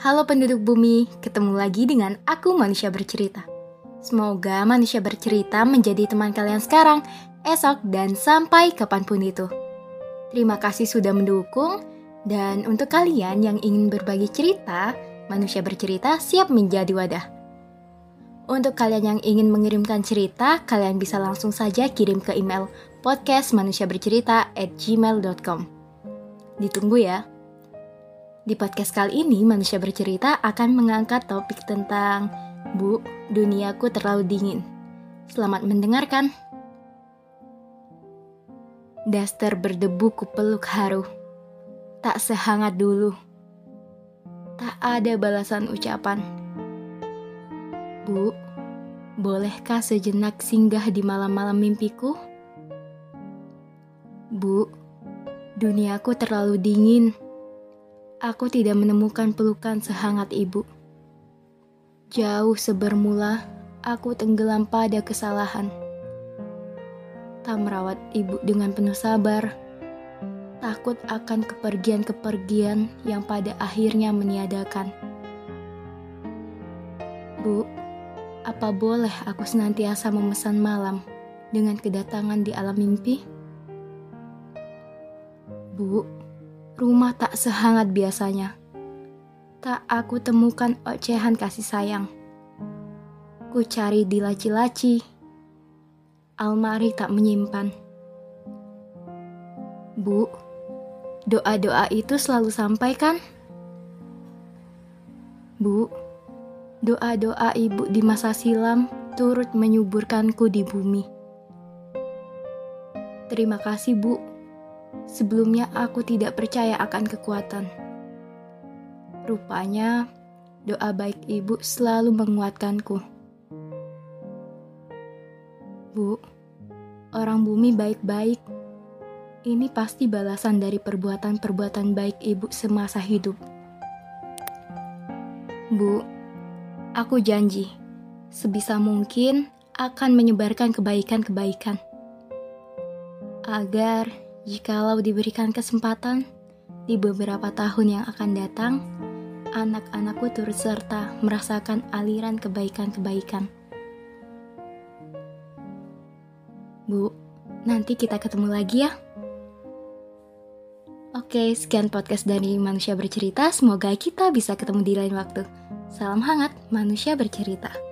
Halo penduduk bumi, ketemu lagi dengan aku manusia bercerita. Semoga manusia bercerita menjadi teman kalian sekarang, esok, dan sampai kapan pun itu. Terima kasih sudah mendukung, dan untuk kalian yang ingin berbagi cerita, manusia bercerita siap menjadi wadah. Untuk kalian yang ingin mengirimkan cerita, kalian bisa langsung saja kirim ke email podcastmanusiabercerita at gmail.com. Ditunggu ya. Di podcast kali ini, manusia bercerita akan mengangkat topik tentang Bu, duniaku terlalu dingin. Selamat mendengarkan. Daster berdebu kupeluk haru. Tak sehangat dulu. Tak ada balasan ucapan. Bu, bolehkah sejenak singgah di malam-malam mimpiku? Bu, duniaku terlalu dingin aku tidak menemukan pelukan sehangat ibu. Jauh sebermula, aku tenggelam pada kesalahan. Tak merawat ibu dengan penuh sabar, takut akan kepergian-kepergian yang pada akhirnya meniadakan. Bu, apa boleh aku senantiasa memesan malam dengan kedatangan di alam mimpi? Bu, rumah tak sehangat biasanya. Tak aku temukan ocehan kasih sayang. Ku cari di laci-laci, almari tak menyimpan. Bu, doa-doa itu selalu sampaikan. Bu, doa-doa ibu di masa silam turut menyuburkanku di bumi. Terima kasih, Bu Sebelumnya aku tidak percaya akan kekuatan. Rupanya, doa baik ibu selalu menguatkanku. Bu, orang bumi baik-baik. Ini pasti balasan dari perbuatan-perbuatan baik ibu semasa hidup. Bu, aku janji, sebisa mungkin akan menyebarkan kebaikan-kebaikan. Agar Jikalau diberikan kesempatan, di beberapa tahun yang akan datang, anak-anakku turut serta merasakan aliran kebaikan-kebaikan. Bu, nanti kita ketemu lagi ya. Oke, sekian podcast dari Manusia Bercerita. Semoga kita bisa ketemu di lain waktu. Salam hangat, Manusia Bercerita.